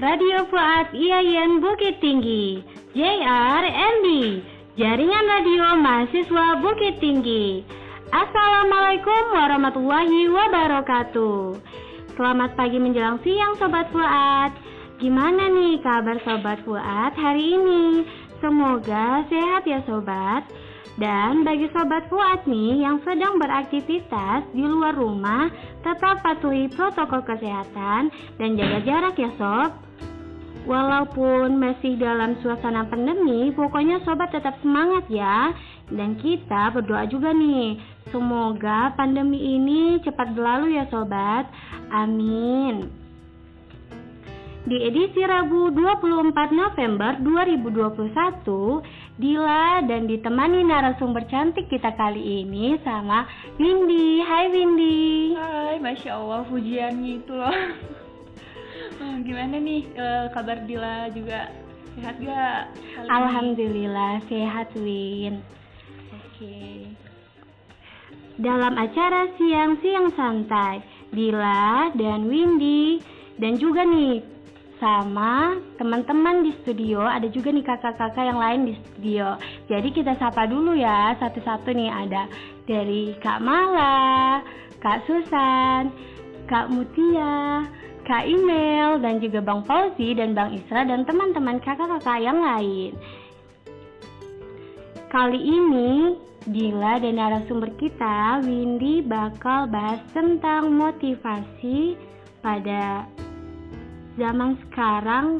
Radio Fuad IAIN Bukit Tinggi, JRMD, Jaringan Radio Mahasiswa Bukit Tinggi. Assalamualaikum warahmatullahi wabarakatuh. Selamat pagi menjelang siang Sobat Fuad. Gimana nih kabar Sobat Fuad hari ini? Semoga sehat ya Sobat. Dan bagi Sobat Fuad nih yang sedang beraktivitas di luar rumah, tetap patuhi protokol kesehatan dan jaga jarak ya Sob. Walaupun masih dalam suasana pandemi, pokoknya sobat tetap semangat ya. Dan kita berdoa juga nih, semoga pandemi ini cepat berlalu ya sobat. Amin. Di edisi Rabu 24 November 2021, Dila dan ditemani narasumber cantik kita kali ini sama Windy. Hai Windy. Hai, Masya Allah pujiannya itu loh. Hmm, gimana nih uh, kabar Dila juga sehat gak? Alhamdulillah sehat Win. Oke. Okay. Dalam acara siang-siang santai, Dila dan Windy dan juga nih sama teman-teman di studio ada juga nih kakak-kakak yang lain di studio jadi kita sapa dulu ya satu-satu nih ada dari Kak Mala Kak Susan Kak Mutia Kak Email dan juga Bang Fauzi dan Bang Isra dan teman-teman kakak-kakak yang lain. Kali ini Dila dan narasumber kita Windy bakal bahas tentang motivasi pada zaman sekarang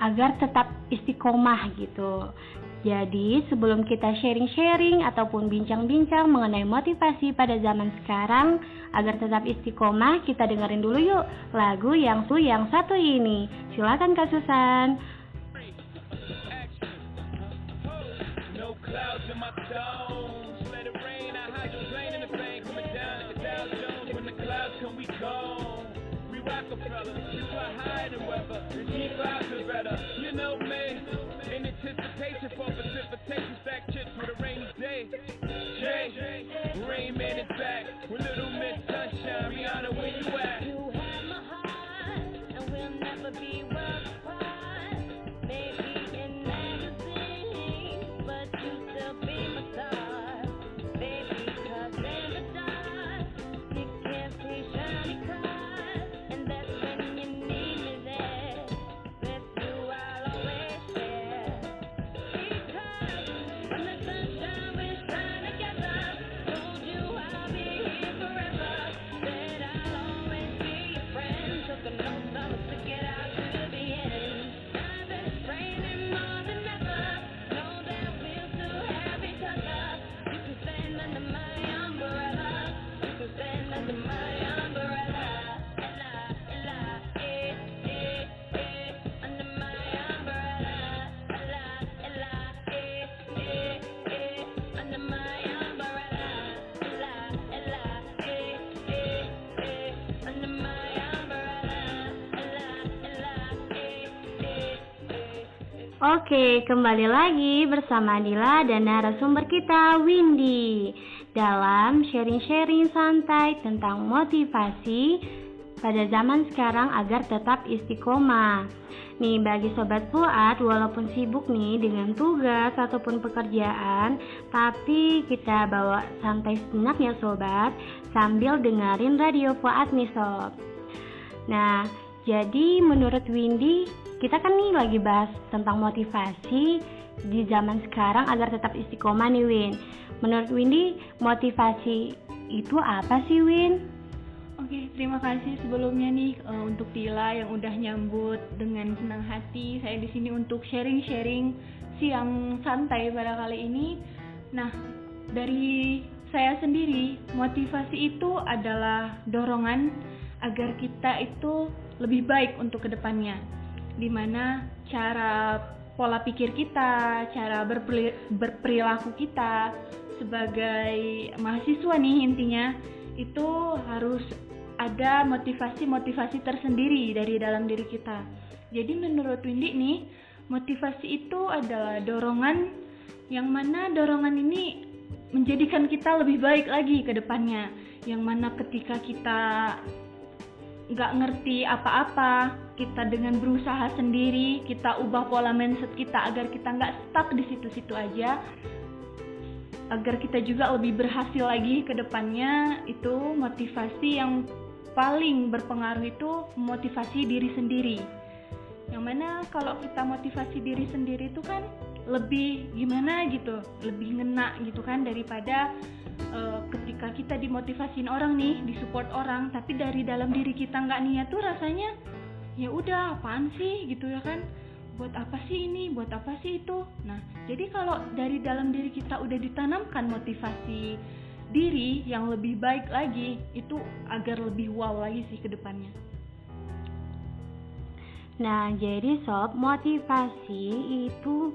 agar tetap istiqomah gitu. Jadi, sebelum kita sharing-sharing ataupun bincang-bincang mengenai motivasi pada zaman sekarang agar tetap istiqomah, kita dengerin dulu yuk lagu yang su yang satu ini. Silakan Kak Susan. Anticipation for precipitation, stack chips with a rainy day. Jay, Rain Man is back with Little Oke, kembali lagi bersama Dila dan narasumber kita Windy dalam sharing-sharing santai tentang motivasi pada zaman sekarang agar tetap istiqomah. Nih bagi sobat Fuad walaupun sibuk nih dengan tugas ataupun pekerjaan, tapi kita bawa santai sejenak ya sobat sambil dengerin radio Fuad nih sob. Nah, jadi menurut Windy, kita kan nih lagi bahas tentang motivasi di zaman sekarang agar tetap istiqomah nih Win. Menurut Windy, motivasi itu apa sih Win? Oke, terima kasih sebelumnya nih uh, untuk Tila yang udah nyambut dengan senang hati. Saya di sini untuk sharing-sharing siang santai pada kali ini. Nah, dari saya sendiri, motivasi itu adalah dorongan agar kita itu lebih baik untuk ke depannya. Di mana cara pola pikir kita, cara berperi- berperilaku kita sebagai mahasiswa nih intinya itu harus ada motivasi-motivasi tersendiri dari dalam diri kita. Jadi menurut Windy nih, motivasi itu adalah dorongan yang mana dorongan ini menjadikan kita lebih baik lagi ke depannya. Yang mana ketika kita nggak ngerti apa-apa kita dengan berusaha sendiri kita ubah pola mindset kita agar kita nggak stuck di situ-situ aja. Agar kita juga lebih berhasil lagi ke depannya itu motivasi yang paling berpengaruh itu motivasi diri sendiri. Yang mana kalau kita motivasi diri sendiri itu kan lebih gimana gitu lebih ngena gitu kan daripada uh, ketika kita dimotivasin orang nih disupport orang tapi dari dalam diri kita nggak niat tuh rasanya ya udah apaan sih gitu ya kan? Buat apa sih ini? Buat apa sih itu? Nah jadi kalau dari dalam diri kita udah ditanamkan motivasi diri yang lebih baik lagi itu agar lebih wow lagi sih ke depannya. Nah, jadi sob, motivasi itu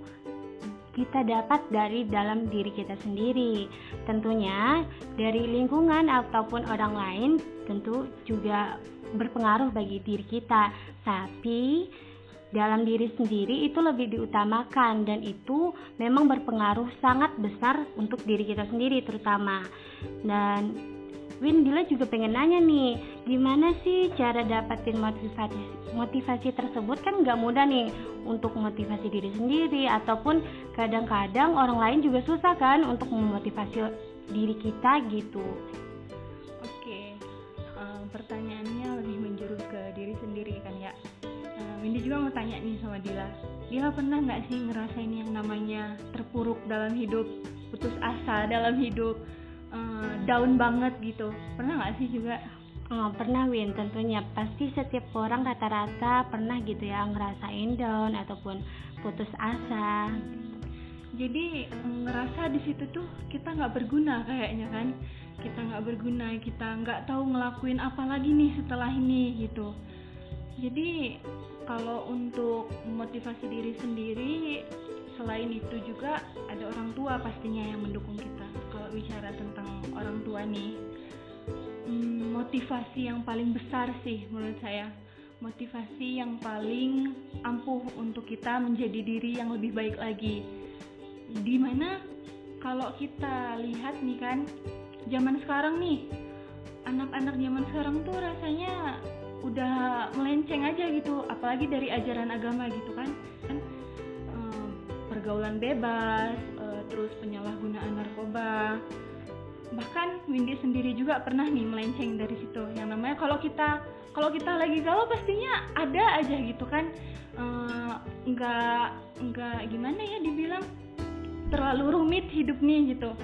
kita dapat dari dalam diri kita sendiri. Tentunya dari lingkungan ataupun orang lain tentu juga berpengaruh bagi diri kita. Tapi dalam diri sendiri itu lebih diutamakan dan itu memang berpengaruh sangat besar untuk diri kita sendiri terutama. Dan Win Dila juga pengen nanya nih, gimana sih cara dapetin motivasi motivasi tersebut kan nggak mudah nih untuk motivasi diri sendiri ataupun kadang-kadang orang lain juga susah kan untuk memotivasi diri kita gitu. Oke, uh, pertanyaannya lebih menjurus ke diri sendiri kan ya. Uh, Windy juga mau tanya nih sama Dila. Dila pernah nggak sih ngerasain yang namanya terpuruk dalam hidup, putus asa dalam hidup? Uh, down banget gitu. Pernah nggak sih juga? Oh, pernah Win tentunya. Pasti setiap orang rata-rata pernah gitu ya ngerasain down ataupun putus asa. Jadi ngerasa di situ tuh kita nggak berguna kayaknya kan. Kita nggak berguna kita nggak tahu ngelakuin apa lagi nih setelah ini gitu. Jadi kalau untuk motivasi diri sendiri selain itu juga ada orang tua pastinya yang mendukung kita kalau bicara tentang orang tua nih. Hmm, motivasi yang paling besar sih menurut saya. Motivasi yang paling ampuh untuk kita menjadi diri yang lebih baik lagi. Di mana kalau kita lihat nih kan zaman sekarang nih anak-anak zaman sekarang tuh rasanya udah melenceng aja gitu apalagi dari ajaran agama gitu kan. Kan pergaulan bebas, uh, terus penyalahgunaan narkoba. Bahkan Windy sendiri juga pernah nih melenceng dari situ. Yang namanya kalau kita kalau kita lagi galau pastinya ada aja gitu kan. Uh, nggak nggak gimana ya dibilang terlalu rumit hidup nih gitu.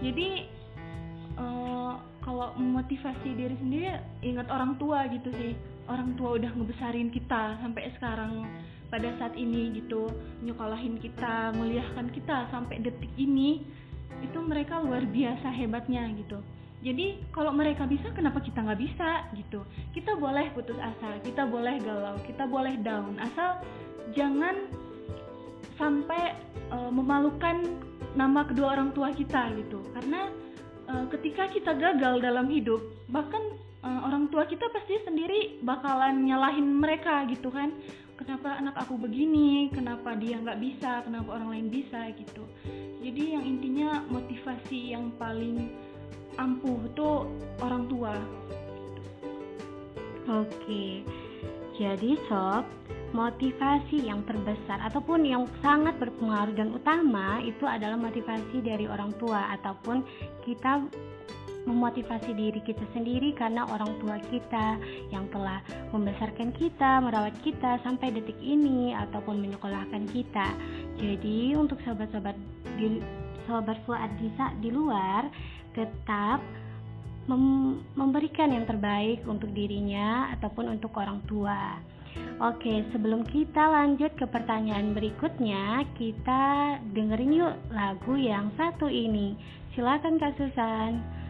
Jadi uh, kalau memotivasi diri sendiri ingat orang tua gitu sih. Orang tua udah ngebesarin kita sampai sekarang pada saat ini gitu nyokolahin kita muliakan kita sampai detik ini itu mereka luar biasa hebatnya gitu. Jadi kalau mereka bisa kenapa kita nggak bisa gitu? Kita boleh putus asa kita boleh galau kita boleh down asal jangan sampai uh, memalukan nama kedua orang tua kita gitu. Karena uh, ketika kita gagal dalam hidup bahkan uh, orang tua kita pasti sendiri bakalan nyalahin mereka gitu kan kenapa anak aku begini? Kenapa dia nggak bisa? Kenapa orang lain bisa? Gitu. Jadi yang intinya motivasi yang paling ampuh itu orang tua. Oke. Jadi sob motivasi yang terbesar ataupun yang sangat berpengaruh dan utama itu adalah motivasi dari orang tua ataupun kita memotivasi diri kita sendiri karena orang tua kita yang telah membesarkan kita, merawat kita sampai detik ini ataupun menyekolahkan kita. Jadi untuk sahabat-sahabat di sahabat Fuad di luar tetap mem memberikan yang terbaik untuk dirinya ataupun untuk orang tua. Oke, sebelum kita lanjut ke pertanyaan berikutnya, kita dengerin yuk lagu yang satu ini. Silakan Kak Susan.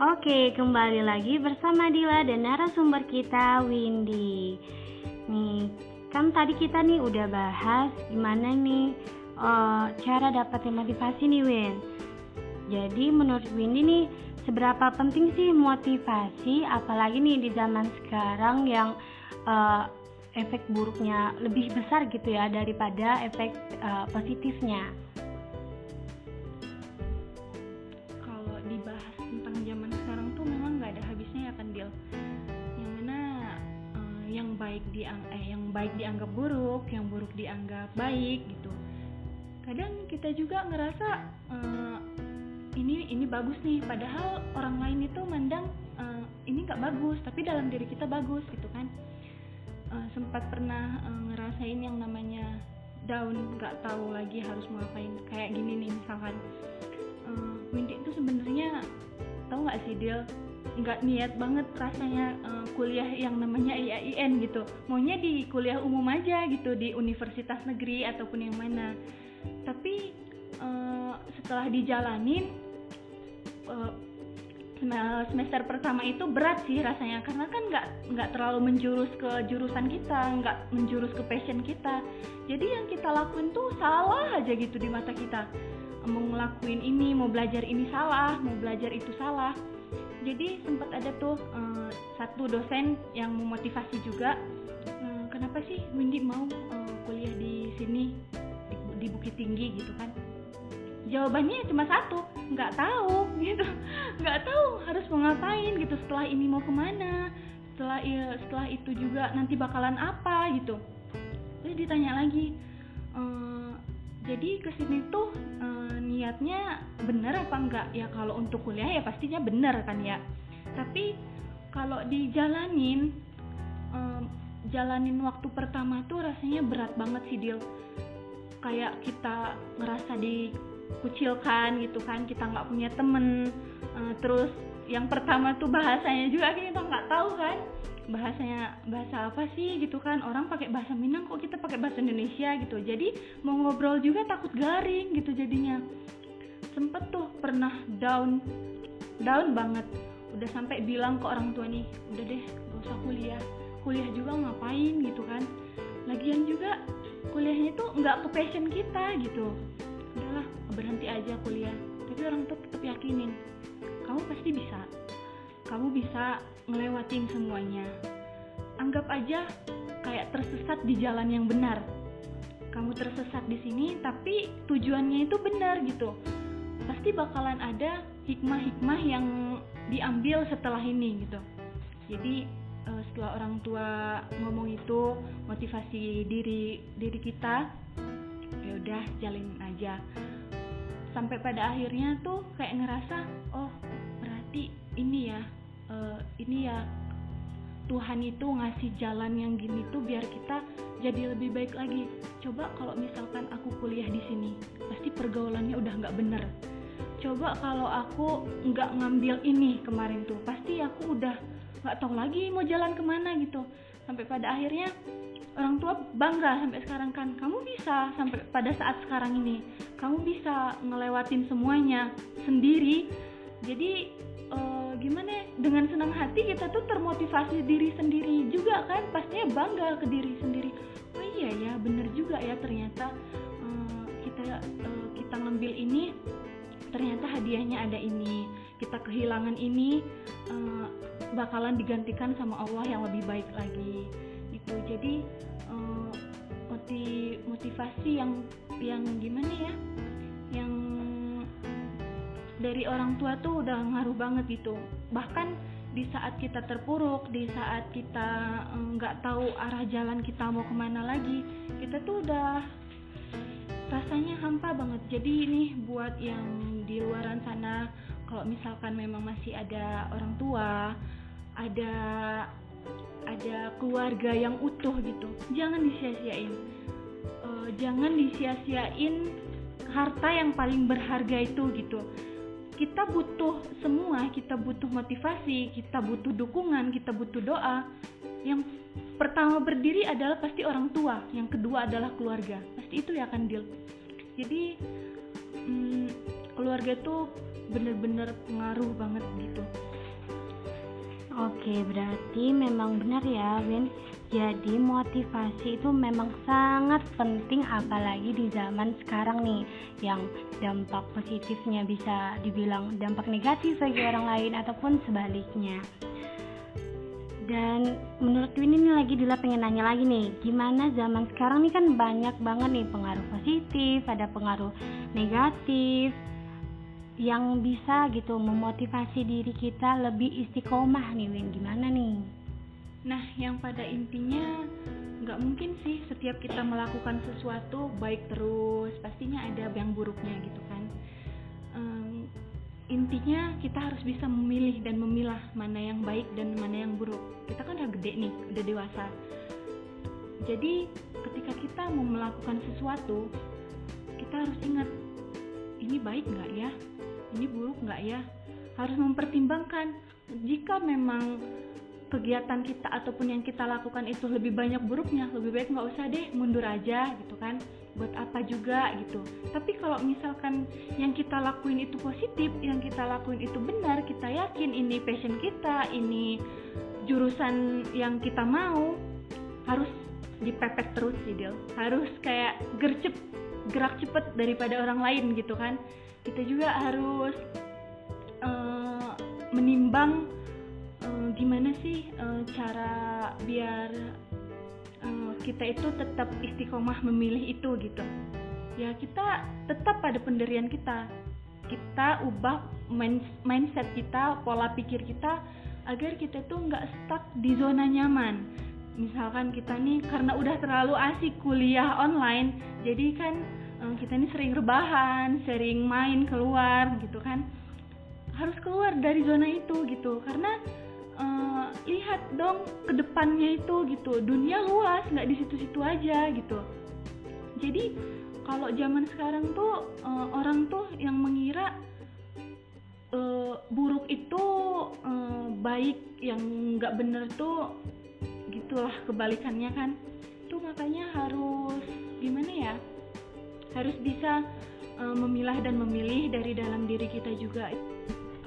Oke, kembali lagi bersama Dila dan narasumber kita Windy. Nih, kan tadi kita nih udah bahas gimana nih eh, cara dapetin motivasi nih Win. Jadi menurut Windy nih seberapa penting sih motivasi apalagi nih di zaman sekarang yang eh, efek buruknya lebih besar gitu ya daripada efek eh, positifnya. Buruk yang buruk dianggap baik gitu. Kadang kita juga ngerasa eh, ini ini bagus nih padahal orang lain itu mandang eh, ini nggak bagus tapi dalam diri kita bagus gitu kan. Eh, sempat pernah eh, ngerasain yang namanya down nggak tahu lagi harus mau ngapain kayak gini nih misalkan. Eh, Windy itu sebenarnya tahu nggak sih Dil nggak niat banget rasanya eh, kuliah yang namanya IAIN gitu. Maunya di kuliah umum aja gitu di universitas negeri ataupun yang mana. Tapi eh, setelah dijalanin sem- semester pertama itu berat sih rasanya. Karena kan nggak nggak terlalu menjurus ke jurusan kita nggak menjurus ke passion kita. Jadi yang kita lakuin tuh salah aja gitu di mata kita. Mau ngelakuin ini mau belajar ini salah mau belajar itu salah jadi sempat ada tuh eh, satu dosen yang memotivasi juga eh, kenapa sih Windy mau eh, kuliah di sini di, di Bukit Tinggi? Gitu kan. Jawabannya cuma satu nggak tahu gitu. Nggak tahu harus mau ngapain gitu. Setelah ini mau ke mana setelah i- setelah itu juga nanti bakalan apa? Gitu. Terus ditanya lagi "Eh, jadi ke sini tuh niatnya bener apa enggak? Ya kalau untuk kuliah ya pastinya bener kan ya. Tapi kalau dijalanin eh, jalanin waktu pertama tuh rasanya berat banget sih Dil. Kayak kita ngerasa dikucilkan gitu kan kita nggak punya temen Eh, terus yang pertama tuh bahasanya juga kita nggak tahu kan. Bahasanya bahasa apa sih gitu kan? Orang pakai bahasa Minang kok kita pakai bahasa Indonesia gitu. Jadi mau ngobrol juga takut garing gitu jadinya. Sempet tuh pernah down down banget. Udah sampai bilang ke orang tua nih udah deh gak usah kuliah. Kuliah juga ngapain? gitu kan. Lagian juga kuliahnya tuh nggak ke passion kita gitu. Udahlah berhenti aja kuliah. Tapi orang tua tetap yakinin kamu pasti bisa. Kamu bisa ngelewatin semuanya. Anggap aja kayak tersesat di jalan yang benar. Kamu tersesat di sini tapi tujuannya itu benar gitu. Pasti bakalan ada hikmah-hikmah yang diambil setelah ini gitu. Jadi eh, setelah orang tua ngomong itu motivasi diri diri kita ya udah jalin aja. Sampai pada akhirnya tuh kayak ngerasa oh berarti ini ya eh, ini ya Tuhan itu ngasih jalan yang gini tuh biar kita jadi lebih baik lagi. Coba kalau misalkan aku kuliah di sini, pasti pergaulannya udah nggak bener. Coba kalau aku nggak ngambil ini kemarin tuh, pasti aku udah nggak tahu lagi mau jalan ke mana gitu. Sampai pada akhirnya orang tua bangga sampai sekarang kan, kamu bisa sampai pada saat sekarang ini, kamu bisa ngelewatin semuanya sendiri. Jadi gimana ya, dengan senang hati kita tuh termotivasi diri sendiri juga kan? Pastinya bangga ke diri sendiri. Oh iya ya bener juga ya ternyata eh, kita eh, kita ngambil ini ternyata hadiahnya ada ini kita kehilangan ini eh, bakalan digantikan sama Allah yang lebih baik lagi. Gitu. Jadi moti- motivasi yang yang gimana ya dari orang tua tuh udah ngaruh banget gitu. Bahkan di saat kita terpuruk di saat kita eh, nggak tahu arah jalan kita mau ke mana lagi kita tuh udah rasanya hampa banget. Jadi nih buat yang di luaran sana kalau misalkan memang masih ada orang tua ada ada keluarga yang utuh gitu jangan disia-siain. Eh, jangan disia-siain harta yang paling berharga itu gitu kita butuh semua, kita butuh motivasi, kita butuh dukungan, kita butuh doa. Yang pertama berdiri adalah pasti orang tua, yang kedua adalah keluarga. Pasti itu ya kan Dil. Jadi mm, keluarga tuh bener-bener pengaruh banget gitu Oke, berarti memang benar ya, Win. Jadi motivasi itu memang sangat penting apalagi di zaman sekarang nih yang dampak positifnya bisa dibilang dampak negatif bagi orang lain ataupun sebaliknya. Dan menurut Win ini lagi Dila pengen nanya lagi nih, gimana zaman sekarang nih kan banyak banget nih pengaruh positif, ada pengaruh negatif yang bisa gitu memotivasi diri kita lebih istiqomah nih Win, gimana nih? Nah, yang pada intinya nggak mungkin sih setiap kita melakukan sesuatu baik terus, pastinya ada yang buruknya gitu kan. Em, intinya kita harus bisa memilih dan memilah mana yang baik dan mana yang buruk. Kita kan udah gede nih, udah dewasa. Jadi ketika kita mau melakukan sesuatu, kita harus ingat ini baik nggak ya, ini buruk nggak ya. Harus mempertimbangkan jika memang kegiatan kita ataupun yang kita lakukan itu lebih banyak buruknya, lebih baik nggak usah deh mundur aja gitu kan. Buat apa juga gitu. Tapi kalau misalkan yang kita lakuin itu positif, yang kita lakuin itu benar, kita yakin ini passion kita, ini jurusan yang kita mau, harus dipepet terus sih Del. Harus kayak gercep, gerak cepet daripada orang lain gitu kan. Kita juga harus eh, menimbang eh, gimana sih eh, cara biar eh, kita itu tetap istiqomah memilih itu gitu? Ya kita tetap pada pendirian kita. Kita ubah mindset kita pola pikir kita agar kita tuh nggak stuck di zona nyaman. Misalkan kita nih karena udah terlalu asik kuliah online jadi kan kita ini sering rebahan sering main keluar gitu kan. Harus keluar dari zona itu gitu karena eh, lihat dong ke depannya itu gitu. Dunia luas nggak di situ-situ aja gitu. Jadi kalau zaman sekarang tuh eh, orang tuh yang mengira eh, buruk itu eh, baik yang nggak bener tuh gitulah kebalikannya kan. Tuh makanya harus gimana ya harus bisa eh, memilah dan memilih dari dalam diri kita juga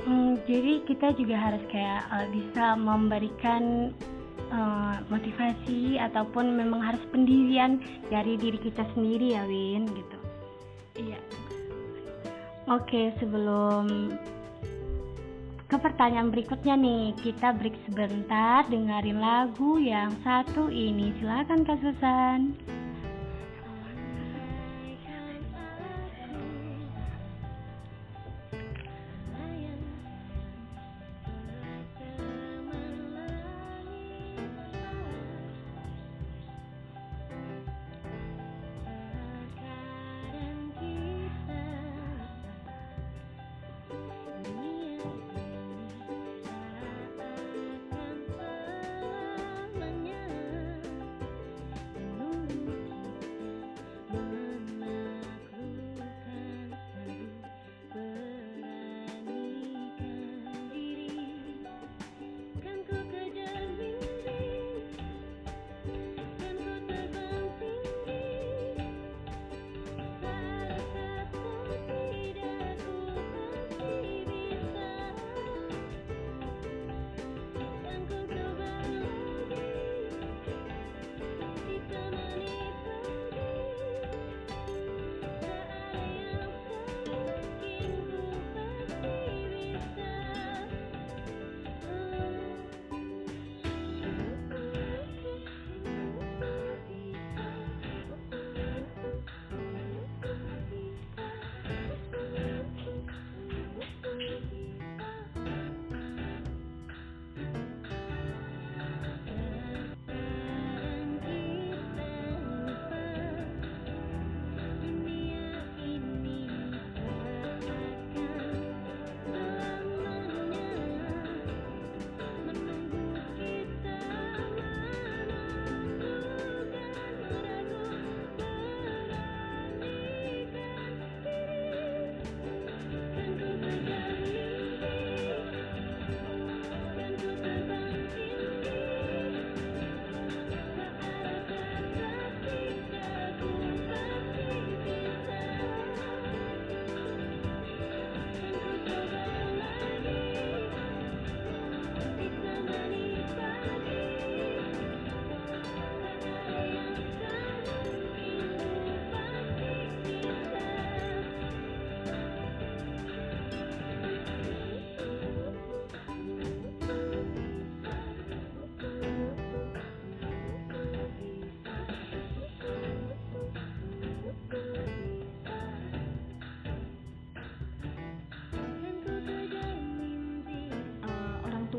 Hmm, jadi kita juga harus kayak eh, bisa memberikan eh, motivasi ataupun memang harus pendirian dari diri kita sendiri ya Win gitu. iya Oke sebelum ke pertanyaan berikutnya nih kita break sebentar dengerin lagu yang satu ini silakan Kak Susan.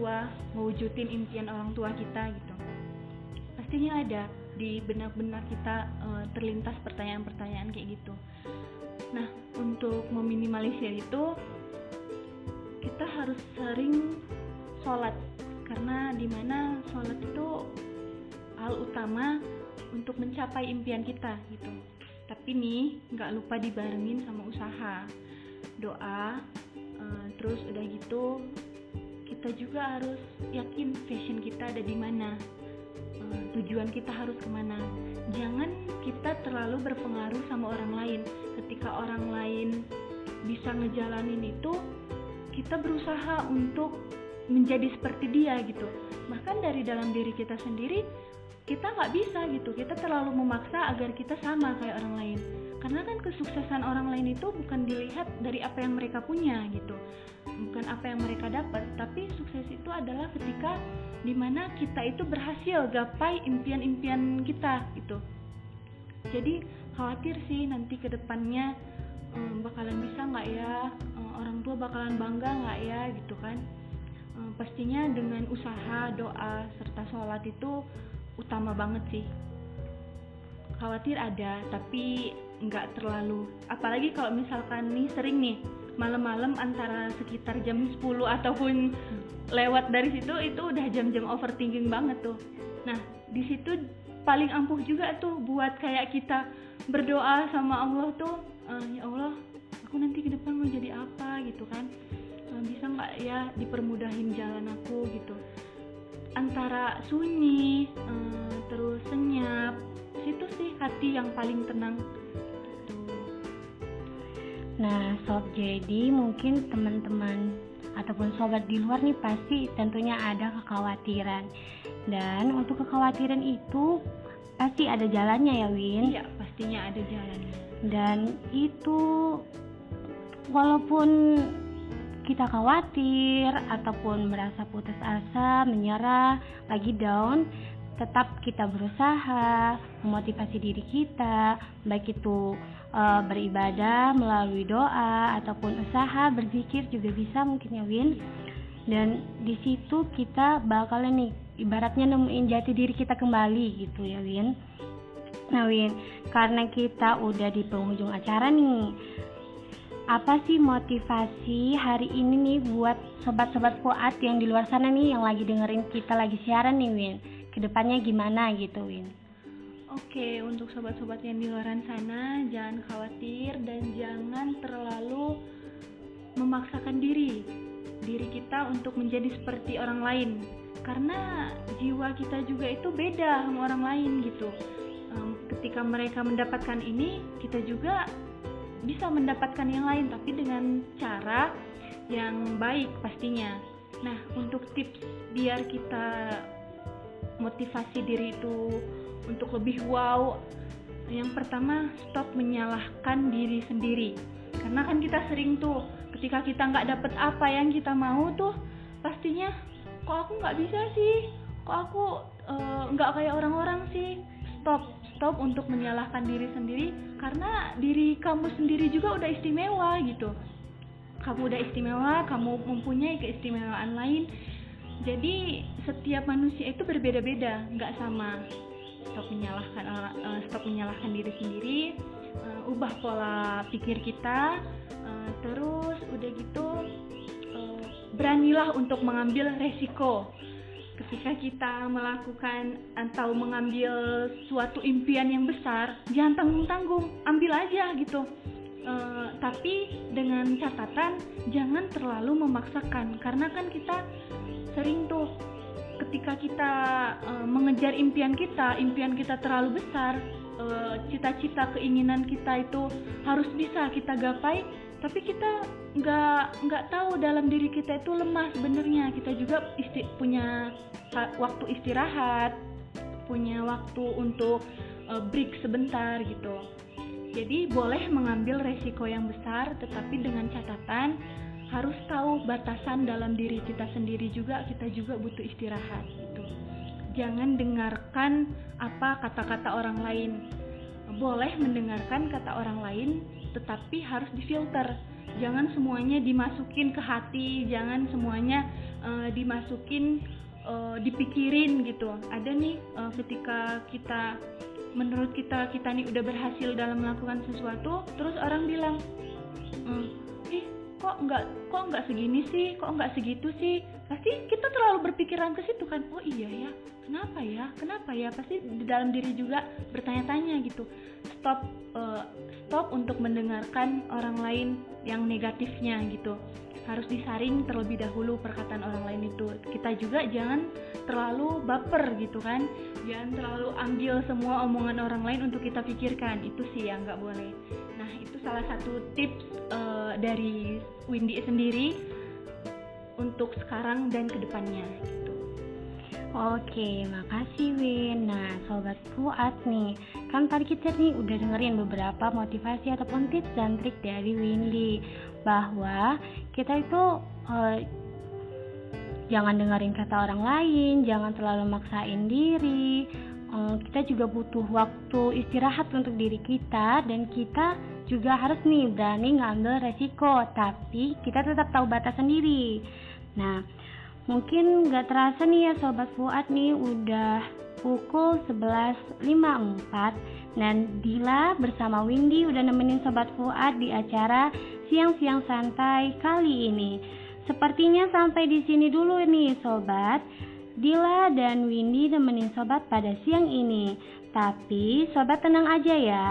Tua mewujudin impian orang tua kita gitu. Pastinya ada di benak-benak kita eh, terlintas pertanyaan-pertanyaan kayak gitu. Nah untuk meminimalisir itu kita harus sering sholat. Karena di mana sholat itu hal utama untuk mencapai impian kita gitu. Tapi nih nggak lupa dibarengin sama usaha doa eh, terus udah gitu kita juga harus yakin passion kita ada di mana Eh, tujuan kita harus ke mana. Jangan kita terlalu berpengaruh sama orang lain. Ketika orang lain bisa ngejalanin itu kita berusaha untuk menjadi seperti dia gitu. Bahkan dari dalam diri kita sendiri kita nggak bisa gitu. Kita terlalu memaksa agar kita sama kayak orang lain. Karena kan kesuksesan orang lain itu bukan dilihat dari apa yang mereka punya gitu bukan apa yang mereka dapat tapi sukses itu adalah ketika di mana kita itu berhasil gapai impian-impian kita gitu. Jadi khawatir sih nanti ke depannya um, bakalan bisa nggak ya? Um, orang tua bakalan bangga nggak ya? Gitu kan. Um, pastinya dengan usaha doa serta sholat itu utama banget sih. Khawatir ada tapi nggak terlalu. Apalagi kalau misalkan nih sering nih malam-malam antara sekitar jam 10 ataupun lewat dari situ itu udah jam-jam overthinking banget tuh. Nah di situ paling ampuh juga tuh buat kayak kita berdoa sama Allah tuh "Eh, ya Allah aku nanti ke depan mau jadi apa gitu kan. Eh, bisa nggak ya dipermudahin jalan aku gitu. Antara sunyi eh, terus senyap situ sih hati yang paling tenang. Nah, sob, jadi mungkin teman-teman ataupun sobat di luar nih pasti tentunya ada kekhawatiran. Dan untuk kekhawatiran itu pasti ada jalannya ya, Win. iya pastinya ada jalannya Dan itu walaupun kita khawatir ataupun merasa putus asa, menyerah, lagi down, tetap kita berusaha memotivasi diri kita, baik itu eh, beribadah melalui doa ataupun usaha berzikir juga bisa mungkin ya Win. Dan di situ kita bakalan nih ibaratnya nemuin jati diri kita kembali gitu ya Win. Nah Win, karena kita udah di penghujung acara nih, apa sih motivasi hari ini nih buat sobat-sobat Fuad yang di luar sana nih yang lagi dengerin kita lagi siaran nih Win? Ke depannya gimana gitu Win? Oke, untuk sobat-sobat yang di luar sana, jangan khawatir dan jangan terlalu memaksakan diri diri kita untuk menjadi seperti orang lain. Karena jiwa kita juga itu beda sama orang lain gitu. Ketika mereka mendapatkan ini, kita juga bisa mendapatkan yang lain tapi dengan cara yang baik pastinya. Nah, untuk tips biar kita motivasi diri itu untuk lebih wow. Yang pertama stop menyalahkan diri sendiri. Karena kan kita sering tuh ketika kita nggak dapet apa yang kita mau tuh pastinya kok aku nggak bisa sih? Kok aku eh, nggak kayak orang-orang sih? Stop stop untuk menyalahkan diri sendiri. Karena diri kamu sendiri juga udah istimewa gitu. Kamu udah istimewa kamu mempunyai keistimewaan lain. Jadi setiap manusia itu berbeda-beda nggak sama stop menyalahkan eh, stop menyalahkan diri sendiri eh, ubah pola pikir kita eh, terus udah gitu beranilah untuk mengambil resiko. Ketika kita melakukan atau mengambil suatu impian yang besar jangan tanggung-tanggung ambil aja gitu. Eh, tapi dengan catatan jangan terlalu memaksakan. Karena kan kita sering tuh ketika kita eh, mengejar impian kita impian kita terlalu besar eh, cita-cita keinginan kita itu harus bisa kita gapai tapi kita nggak nggak tahu dalam diri kita itu lemah sebenarnya. Kita juga isti- punya waktu istirahat punya waktu untuk eh, break sebentar gitu. Jadi boleh mengambil resiko yang besar tetapi dengan catatan harus tahu batasan dalam diri kita sendiri juga kita juga butuh istirahat gitu. Jangan dengarkan apa kata-kata orang lain. Boleh mendengarkan kata orang lain tetapi harus difilter. Jangan semuanya dimasukin ke hati, jangan semuanya eh, dimasukin eh, dipikirin gitu ada nih eh, ketika kita menurut kita kita nih udah berhasil dalam melakukan sesuatu terus orang bilang "Hmm, kok nggak kok nggak segini sih? Kok nggak segitu sih? Pasti kita terlalu berpikiran ke situ kan. Oh iya ya kenapa ya? Kenapa ya? Pasti di dalam diri juga bertanya-tanya gitu. Stop eh, stop untuk mendengarkan orang lain yang negatifnya gitu harus disaring terlebih dahulu perkataan orang lain itu. Kita juga jangan terlalu baper gitu kan. Jangan terlalu ambil semua omongan orang lain untuk kita pikirkan. Itu sih yang nggak boleh. Nah itu salah satu tips eh, dari Windy sendiri untuk sekarang dan ke depannya gitu. Oke, makasih Win. Nah, sobat Fuad nih, kan tadi kita nih udah dengerin beberapa motivasi ataupun tips dan trik dari Windy bahwa kita itu eh, jangan dengerin kata orang lain, jangan terlalu maksain diri. Eh, kita juga butuh waktu istirahat untuk diri kita dan kita juga harus nih berani ngambil resiko, tapi kita tetap tahu batas sendiri. Nah, Mungkin gak terasa nih ya Sobat Fuad nih udah pukul 11.54 Dan Dila bersama Windy udah nemenin Sobat Fuad di acara Siang-Siang Santai kali ini. Sepertinya sampai di sini dulu nih Sobat. Dila dan Windy nemenin Sobat pada siang ini. Tapi Sobat tenang aja ya.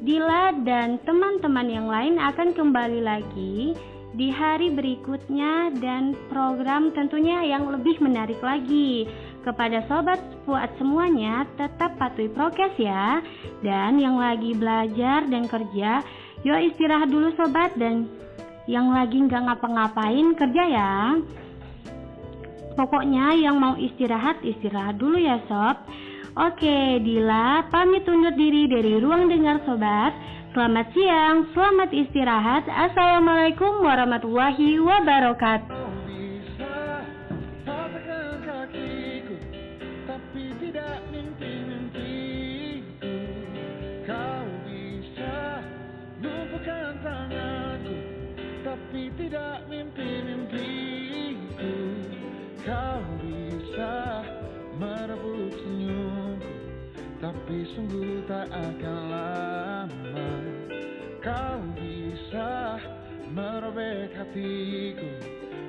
Dila dan teman-teman yang lain akan kembali lagi di hari berikutnya dan program tentunya yang lebih menarik lagi. Kepada sobat Fuad semuanya, tetap patuhi prokes ya. Dan yang lagi belajar dan kerja, yuk istirahat dulu sobat dan yang lagi nggak ngapa-ngapain kerja ya. Pokoknya yang mau istirahat, istirahat dulu ya sob. Oke, Dila pamit undur diri dari ruang dengar sobat. Selamat siang, selamat istirahat. Assalamualaikum warahmatullahi wabarakatuh. Tidak mimpi-mimpiku Kau bisa merebut senyumku Tapi sungguh tak akan lama Kau bisa merobek hatiku.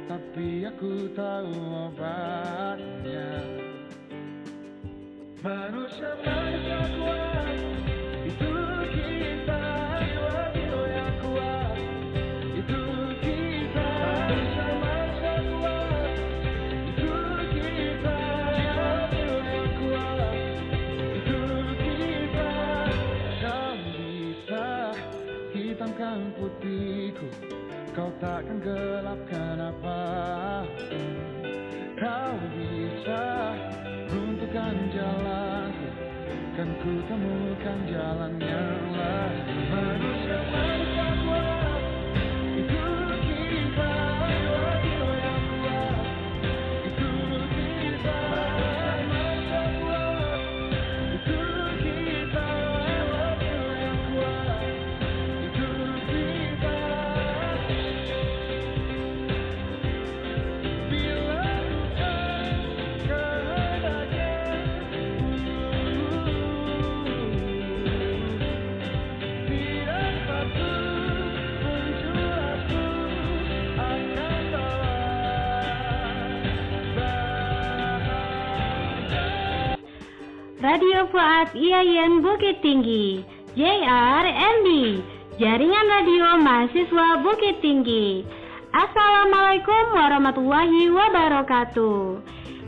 Tapi aku tahu obatnya. Manusia manusia kuat Itu kita takkan gelapkan apa pun Kau bisa runtuhkan jalanku Kan ku temukan jalan yang lain. Manusia Radio Fuad IAIN Bukit Tinggi. JRMD Jaringan Radio Mahasiswa Bukit Tinggi. Assalamualaikum warahmatullahi wabarakatuh.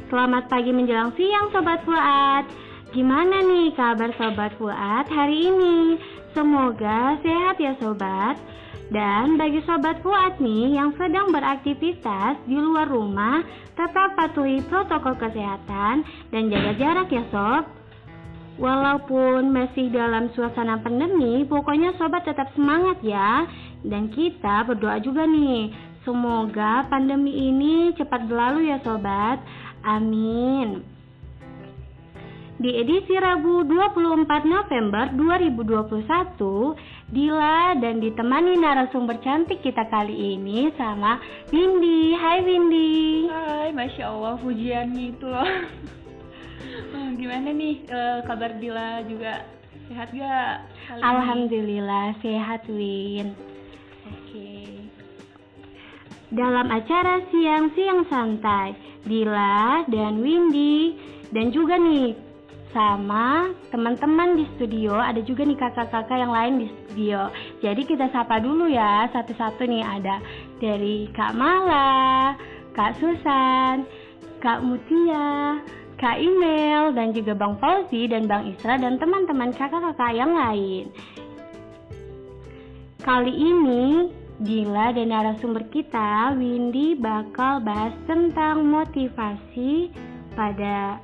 Selamat pagi menjelang siang Sobat Fuad. Gimana nih kabar Sobat Fuad hari ini? Semoga sehat ya Sobat. Dan bagi Sobat Fuad nih yang sedang beraktivitas di luar rumah Tetap patuhi protokol kesehatan dan jaga jarak ya Sob Walaupun masih dalam suasana pandemi, pokoknya sobat tetap semangat ya. Dan kita berdoa juga nih, semoga pandemi ini cepat berlalu ya sobat. Amin. Di edisi Rabu 24 November 2021, Dila dan ditemani narasumber cantik kita kali ini sama Windy. Hai Windy. Hai, masya Allah pujiannya itu loh. Eh, Gimana nih eh, kabar Dila juga sehat gak? kali ini? Alhamdulillah sehat Win. Oke. Dalam acara siang-siang santai, Dila dan Windy dan juga nih sama teman-teman di studio ada juga nih kakak-kakak yang lain di studio. Jadi kita sapa dulu ya satu-satu nih ada dari Kak Mala, Kak Susan, Kak Mutia, Kak Imel dan juga Bang Fauzi dan Bang Isra dan teman-teman kakak-kakak yang lain. Kali ini Dila dan narasumber kita Windy bakal bahas tentang motivasi pada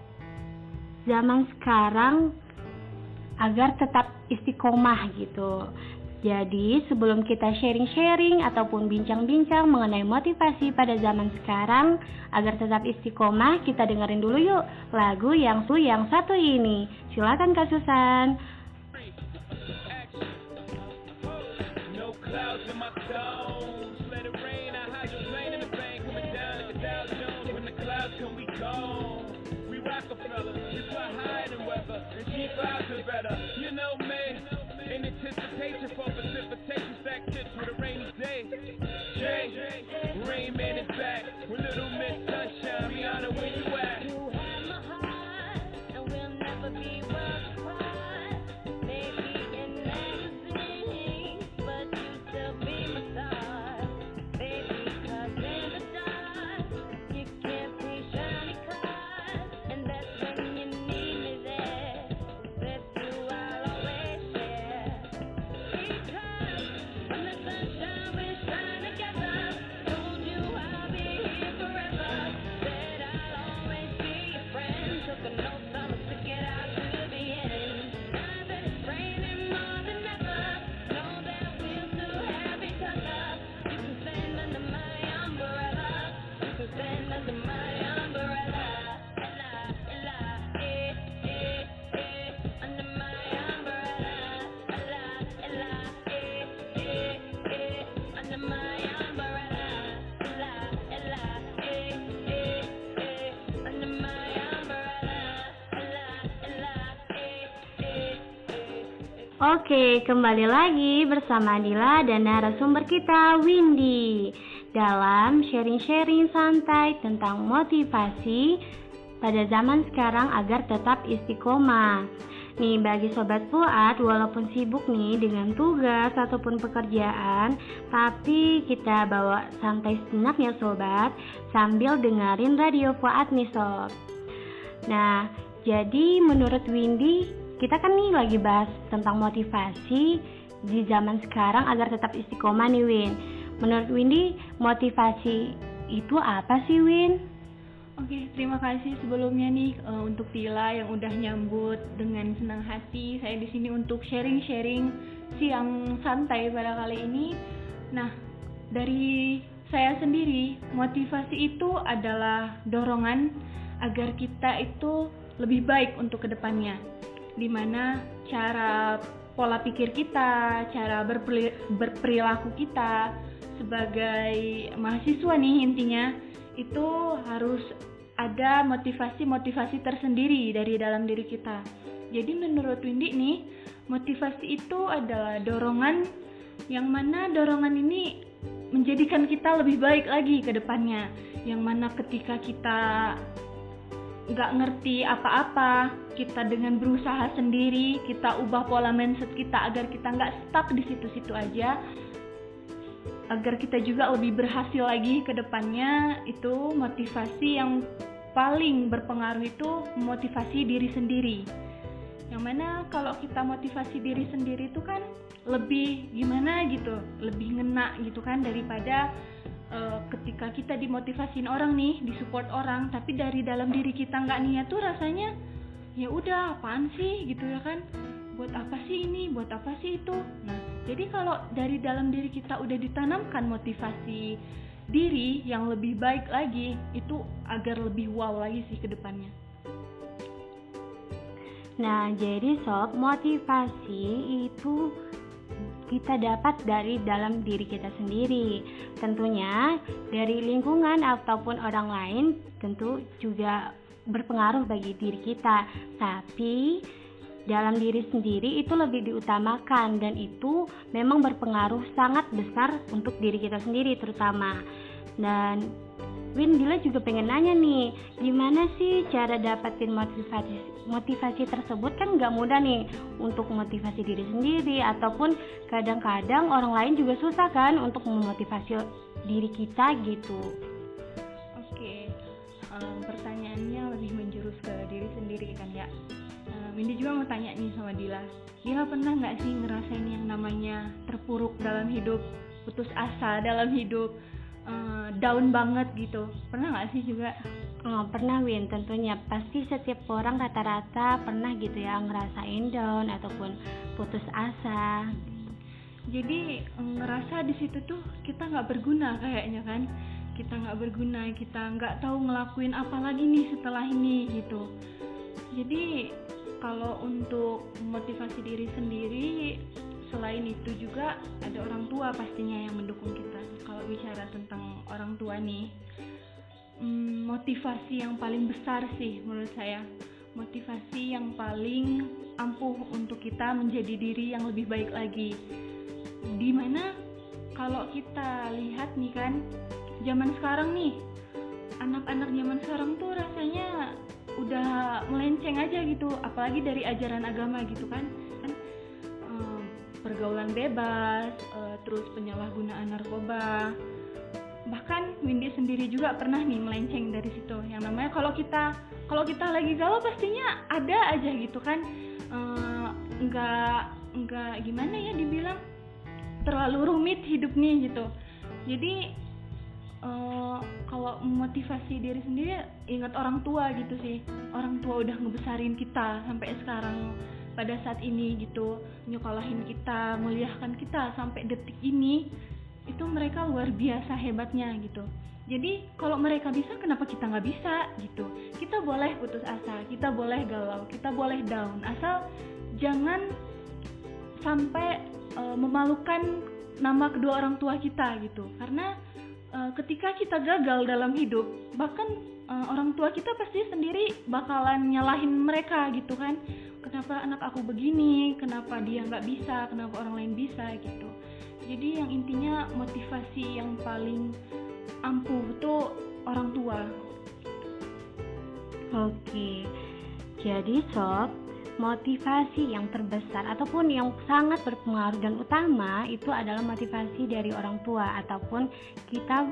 zaman sekarang agar tetap istiqomah gitu. Jadi sebelum kita sharing-sharing ataupun bincang-bincang mengenai motivasi pada zaman sekarang agar tetap istiqomah, kita dengerin dulu yuk lagu yang su yang satu ini. Silakan Kak Susan. You know me. In anticipation for Stack chips with a rainy day. Jay. Rain Man is back. With Little Miss Oke, kembali lagi bersama Dila dan narasumber kita Windy dalam sharing-sharing santai tentang motivasi pada zaman sekarang agar tetap istiqomah. Nih bagi sobat Fuad walaupun sibuk nih dengan tugas ataupun pekerjaan, tapi kita bawa santai sejenak ya sobat sambil dengerin radio Fuad nih sob. Nah, jadi menurut Windy, kita kan nih lagi bahas tentang motivasi di zaman sekarang agar tetap istiqomah nih Win. Menurut Windy, motivasi itu apa sih Win? Oke, terima kasih sebelumnya nih eh, untuk Tila yang udah nyambut dengan senang hati. Saya di sini untuk sharing-sharing siang santai pada kali ini. Nah, dari saya sendiri, motivasi itu adalah dorongan agar kita itu lebih baik untuk ke depannya. Di mana cara pola pikir kita, cara berperi- berperilaku kita sebagai mahasiswa nih intinya itu harus ada motivasi-motivasi tersendiri dari dalam diri kita. Jadi menurut Windy nih, motivasi itu adalah dorongan yang mana dorongan ini menjadikan kita lebih baik lagi ke depannya. Yang mana ketika kita nggak ngerti apa-apa, kita dengan berusaha sendiri, kita ubah pola mindset kita agar kita nggak stuck di situ-situ aja, agar kita juga lebih berhasil lagi ke depannya itu motivasi yang paling berpengaruh itu motivasi diri sendiri. Yang mana kalau kita motivasi diri sendiri itu kan lebih gimana gitu lebih ngena gitu kan daripada eh, ketika kita dimotivasiin orang nih disupport orang tapi dari dalam diri kita nggak niat tuh rasanya ya udah apaan sih? gitu ya kan. Buat apa sih ini? Buat apa sih itu? Nah jadi kalau dari dalam diri kita udah ditanamkan motivasi diri yang lebih baik lagi itu agar lebih wow lagi sih ke depannya. Nah, jadi sob, motivasi itu kita dapat dari dalam diri kita sendiri. Tentunya dari lingkungan ataupun orang lain tentu juga berpengaruh bagi diri kita. Tapi dalam diri sendiri itu lebih diutamakan dan itu memang berpengaruh sangat besar untuk diri kita sendiri terutama. Dan Win Dila juga pengen nanya nih, gimana sih cara dapetin motivasi motivasi tersebut kan nggak mudah nih untuk motivasi diri sendiri ataupun kadang-kadang orang lain juga susah kan untuk memotivasi diri kita gitu. Oke, em, pertanyaannya lebih menjurus ke diri sendiri kan ya. Windy juga mau tanya nih sama Dila. Dila pernah nggak sih ngerasain yang namanya terpuruk dalam hidup, putus asa dalam hidup, eh, down banget gitu? Pernah nggak sih juga? Oh, pernah Win tentunya pasti setiap orang rata-rata pernah gitu ya ngerasain down ataupun putus asa. Jadi em, ngerasa di situ tuh kita nggak berguna kayaknya kan? Kita nggak berguna, kita nggak tahu ngelakuin apa lagi nih setelah ini gitu. Jadi kalau untuk motivasi diri sendiri selain itu juga ada orang tua pastinya yang mendukung kita. Kalau bicara tentang orang tua nih hmm, motivasi yang paling besar sih menurut saya. Motivasi yang paling ampuh untuk kita menjadi diri yang lebih baik lagi. Di mana kalau kita lihat nih kan zaman sekarang nih anak-anak zaman sekarang tuh rasanya udah melenceng aja gitu apalagi dari ajaran agama gitu kan pergaulan bebas eh, terus penyalahgunaan narkoba. Bahkan Windy sendiri juga pernah nih melenceng dari situ. Yang namanya kalau kita kalau kita lagi galau pastinya ada aja gitu kan. Eh, nggak nggak gimana ya dibilang terlalu rumit hidup nih gitu. Jadi eh, kalau memotivasi diri sendiri ingat orang tua gitu sih. Orang tua udah ngebesarin kita sampai sekarang pada saat ini gitu nyokolahin kita muliakan kita sampai detik ini itu mereka luar biasa hebatnya gitu. Jadi kalau mereka bisa kenapa kita nggak bisa gitu? Kita boleh putus asa kita boleh galau kita boleh down asal jangan sampai eh, memalukan nama kedua orang tua kita gitu. Karena eh, ketika kita gagal dalam hidup bahkan eh, orang tua kita pasti sendiri bakalan nyalahin mereka gitu kan kenapa anak aku begini? Kenapa dia nggak bisa? Kenapa orang lain bisa gitu. Jadi yang intinya motivasi yang paling ampuh tuh orang tua. Oke. Jadi sob, motivasi yang terbesar ataupun yang sangat berpengaruh dan utama itu adalah motivasi dari orang tua ataupun kita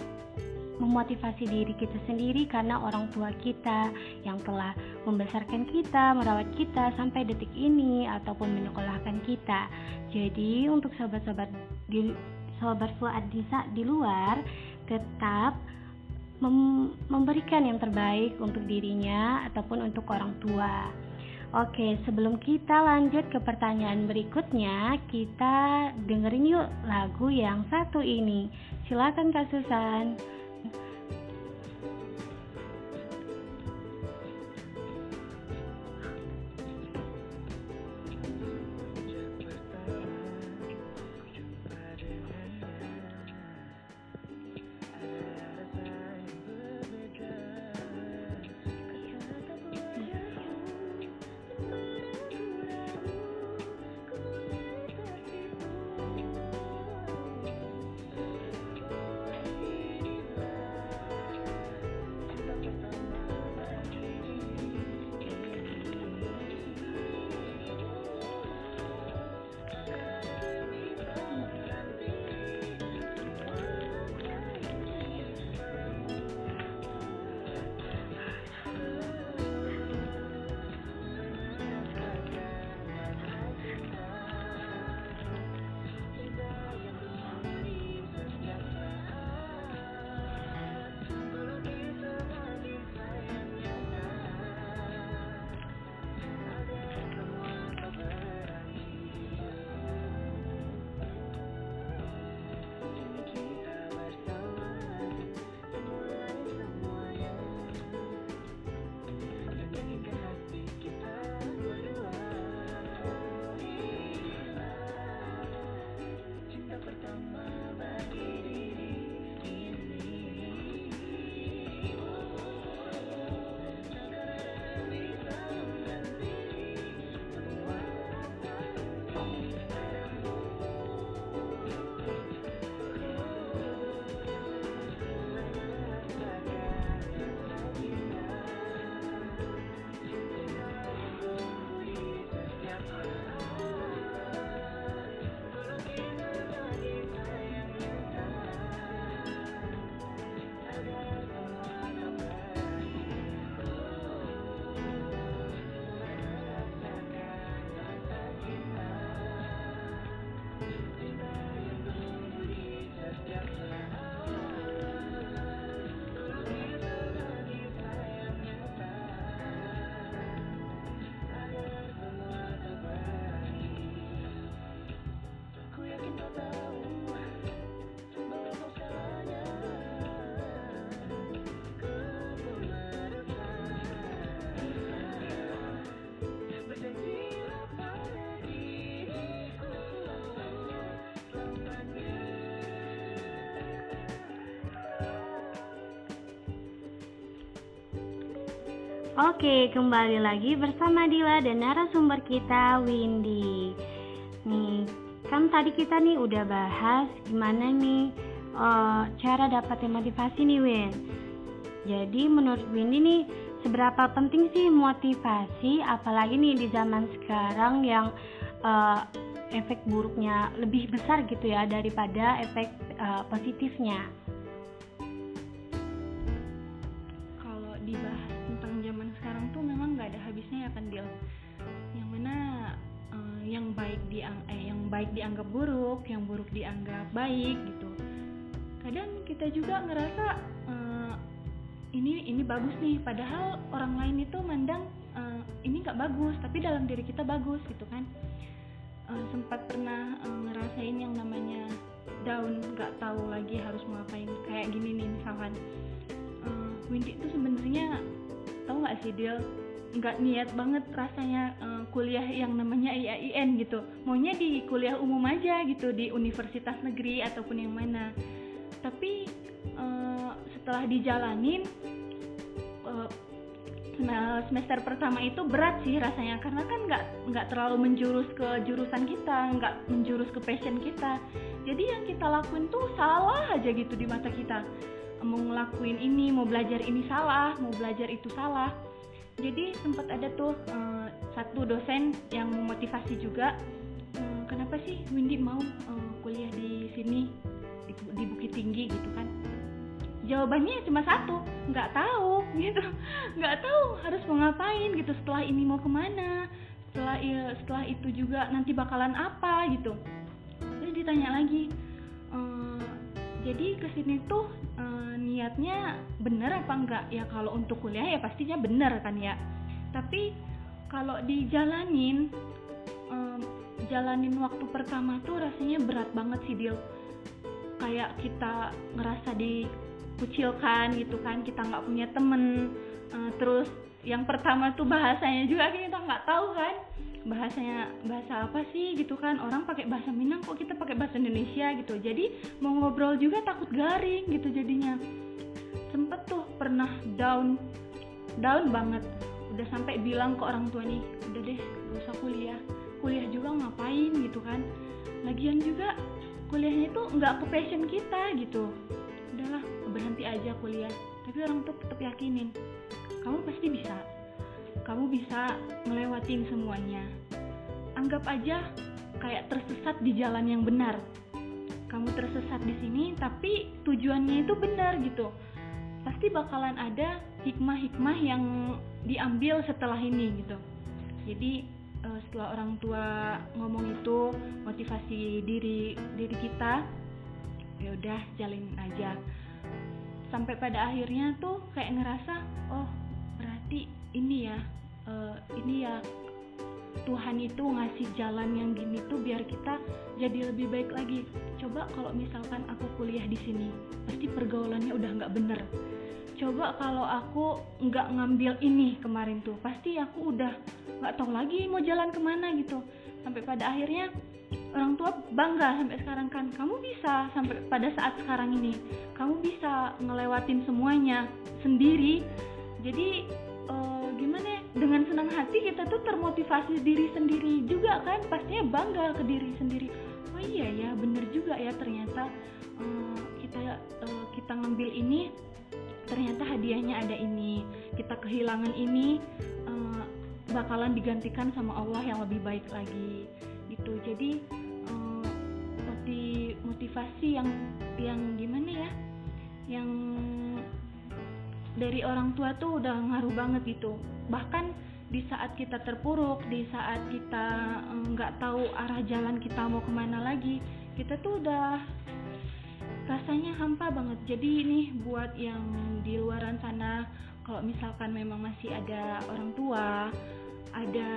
memotivasi diri kita sendiri karena orang tua kita yang telah membesarkan kita, merawat kita sampai detik ini ataupun menyekolahkan kita. Jadi untuk sobat-sobat di sobat Fuad Disa di luar tetap mem- memberikan yang terbaik untuk dirinya ataupun untuk orang tua. Oke, sebelum kita lanjut ke pertanyaan berikutnya, kita dengerin yuk lagu yang satu ini. Silakan Kak Susan. Oke, kembali lagi bersama Dila dan narasumber kita Windy. Nih, kan tadi kita nih udah bahas gimana nih eh, cara dapatin motivasi nih Win. Jadi menurut Windy nih seberapa penting sih motivasi apalagi nih di zaman sekarang yang eh, efek buruknya lebih besar gitu ya daripada efek eh, positifnya. Yang buruk dianggap baik gitu. Kadang kita juga ngerasa eh, ini ini bagus nih padahal orang lain itu mandang eh, ini nggak bagus tapi dalam diri kita bagus gitu kan. Eh, sempat pernah eh, ngerasain yang namanya down nggak tahu lagi harus mau ngapain kayak gini nih misalkan. Eh, Windy itu sebenarnya tahu nggak sih dia nggak niat banget rasanya eh, kuliah yang namanya IAIN gitu maunya di kuliah umum aja gitu di universitas negeri ataupun yang mana tapi eh, setelah dijalanin eh, Nah, semester pertama itu berat sih rasanya karena kan nggak nggak terlalu menjurus ke jurusan kita, nggak menjurus ke passion kita. Jadi yang kita lakuin tuh salah aja gitu di mata kita. Mau ngelakuin ini, mau belajar ini salah, mau belajar itu salah. Jadi sempat ada tuh eh, satu dosen yang memotivasi juga. "Hmm, kenapa sih Windy mau eh, kuliah di sini di, di Bukit Tinggi? Gitu kan? jawabannya cuma satu nggak tahu gitu. Nggak tahu harus mau ngapain gitu. Setelah ini mau ke mana setelah setelah itu juga nanti bakalan apa? Gitu. Terus ditanya lagi "Eh, jadi ke sini tuh eh, niatnya bener apa enggak? Ya kalau untuk kuliah ya pastinya bener kan ya. Tapi kalau dijalanin em, jalanin waktu pertama tuh rasanya berat banget sih Dil. Kayak kita ngerasa dikucilkan gitu kan kita nggak punya temen. Eh, terus yang pertama tuh bahasanya juga kita nggak tahu kan bahasanya bahasa apa sih gitu kan? Orang pakai bahasa Minang kok kita pakai bahasa Indonesia gitu. Jadi mau ngobrol juga takut garing gitu jadinya. Sempet tuh pernah down down banget. Udah sampai bilang ke orang tua nih udah deh gak usah kuliah. Kuliah juga ngapain? gitu kan. Lagian juga kuliahnya itu nggak ke passion kita gitu. Udahlah berhenti aja kuliah. Tapi orang tuh tetap yakinin kamu pasti bisa kamu bisa ngelewatin semuanya. Anggap aja kayak tersesat di jalan yang benar. Kamu tersesat di sini tapi tujuannya itu benar gitu. Pasti bakalan ada hikmah-hikmah yang diambil setelah ini gitu. Jadi eh, setelah orang tua ngomong itu motivasi diri diri kita ya udah jalin aja. Sampai pada akhirnya tuh kayak ngerasa oh berarti ini ya eh, ini ya Tuhan itu ngasih jalan yang gini tuh biar kita jadi lebih baik lagi. Coba kalau misalkan aku kuliah di sini, pasti pergaulannya udah nggak bener. Coba kalau aku nggak ngambil ini kemarin tuh, pasti aku udah nggak tahu lagi mau jalan ke mana gitu. Sampai pada akhirnya orang tua bangga sampai sekarang kan, kamu bisa sampai pada saat sekarang ini, kamu bisa ngelewatin semuanya sendiri. Jadi gimana ya? Dengan senang hati kita tuh termotivasi diri sendiri juga kan? Pastinya bangga ke diri sendiri. Oh iya ya bener juga ya ternyata eh, kita eh, kita ngambil ini ternyata hadiahnya ada ini kita kehilangan ini eh, bakalan digantikan sama Allah yang lebih baik lagi gitu. Jadi moti- motivasi yang yang gimana ya? Yang dari orang tua tuh udah ngaruh banget gitu. Bahkan di saat kita terpuruk di saat kita eh, nggak tahu arah jalan kita mau ke mana lagi kita tuh udah rasanya hampa banget. Jadi nih buat yang di luaran sana kalau misalkan memang masih ada orang tua ada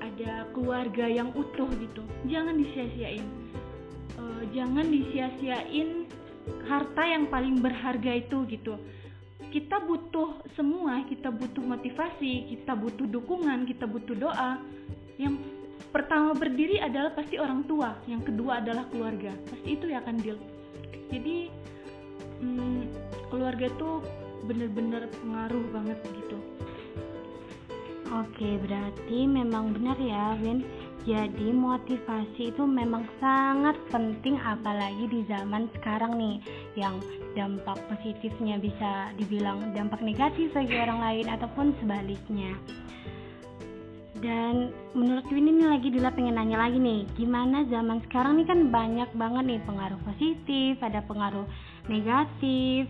ada keluarga yang utuh gitu jangan disia-siain. Eh, jangan disia-siain harta yang paling berharga itu gitu kita butuh semua, kita butuh motivasi, kita butuh dukungan, kita butuh doa. Yang pertama berdiri adalah pasti orang tua, yang kedua adalah keluarga. Pasti itu ya kan Dil. Jadi mm, keluarga itu bener-bener pengaruh banget gitu Oke, berarti memang benar ya, Win. Jadi motivasi itu memang sangat penting apalagi di zaman sekarang nih yang dampak positifnya bisa dibilang dampak negatif bagi orang lain ataupun sebaliknya. Dan menurut Win ini lagi Dila pengen nanya lagi nih, gimana zaman sekarang nih kan banyak banget nih pengaruh positif, ada pengaruh negatif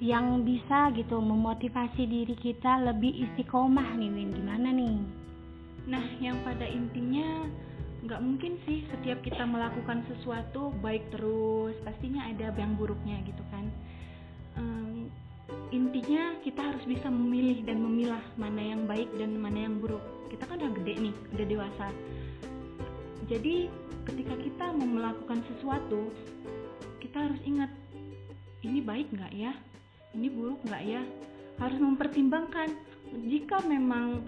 yang bisa gitu memotivasi diri kita lebih istiqomah nih Win, gimana nih? Nah, yang pada intinya nggak mungkin sih setiap kita melakukan sesuatu baik terus, pastinya ada yang buruknya gitu kan. Ehm, intinya kita harus bisa memilih dan memilah mana yang baik dan mana yang buruk. Kita kan udah gede nih, udah dewasa. Jadi ketika kita mau melakukan sesuatu, kita harus ingat ini baik nggak ya, ini buruk nggak ya. Harus mempertimbangkan jika memang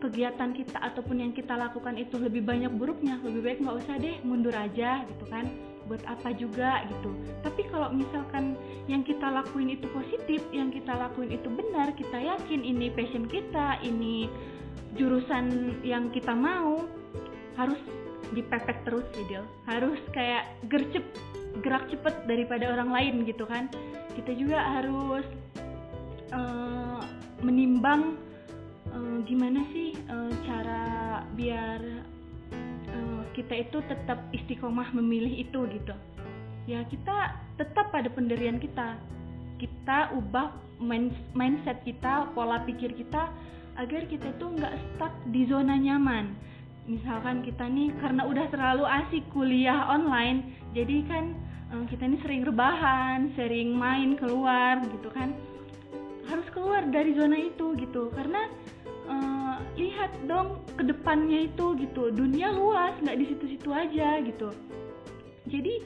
kegiatan kita ataupun yang kita lakukan itu lebih banyak buruknya lebih baik nggak usah deh mundur aja gitu kan. Buat apa juga gitu. Tapi kalau misalkan yang kita lakuin itu positif yang kita lakuin itu benar kita yakin ini passion kita ini jurusan yang kita mau harus dipepet terus Del. Harus kayak gercep gerak cepet daripada orang lain gitu kan. Kita juga harus eh, menimbang eh, gimana sih eh, cara biar eh, kita itu tetap istiqomah memilih itu gitu? Ya kita tetap pada pendirian kita. Kita ubah mindset kita pola pikir kita agar kita tuh nggak stuck di zona nyaman. Misalkan kita nih karena udah terlalu asik kuliah online jadi kan kita ini sering rebahan sering main keluar gitu kan. Harus keluar dari zona itu gitu karena eh, lihat dong ke depannya itu gitu. Dunia luas nggak di situ-situ aja gitu. Jadi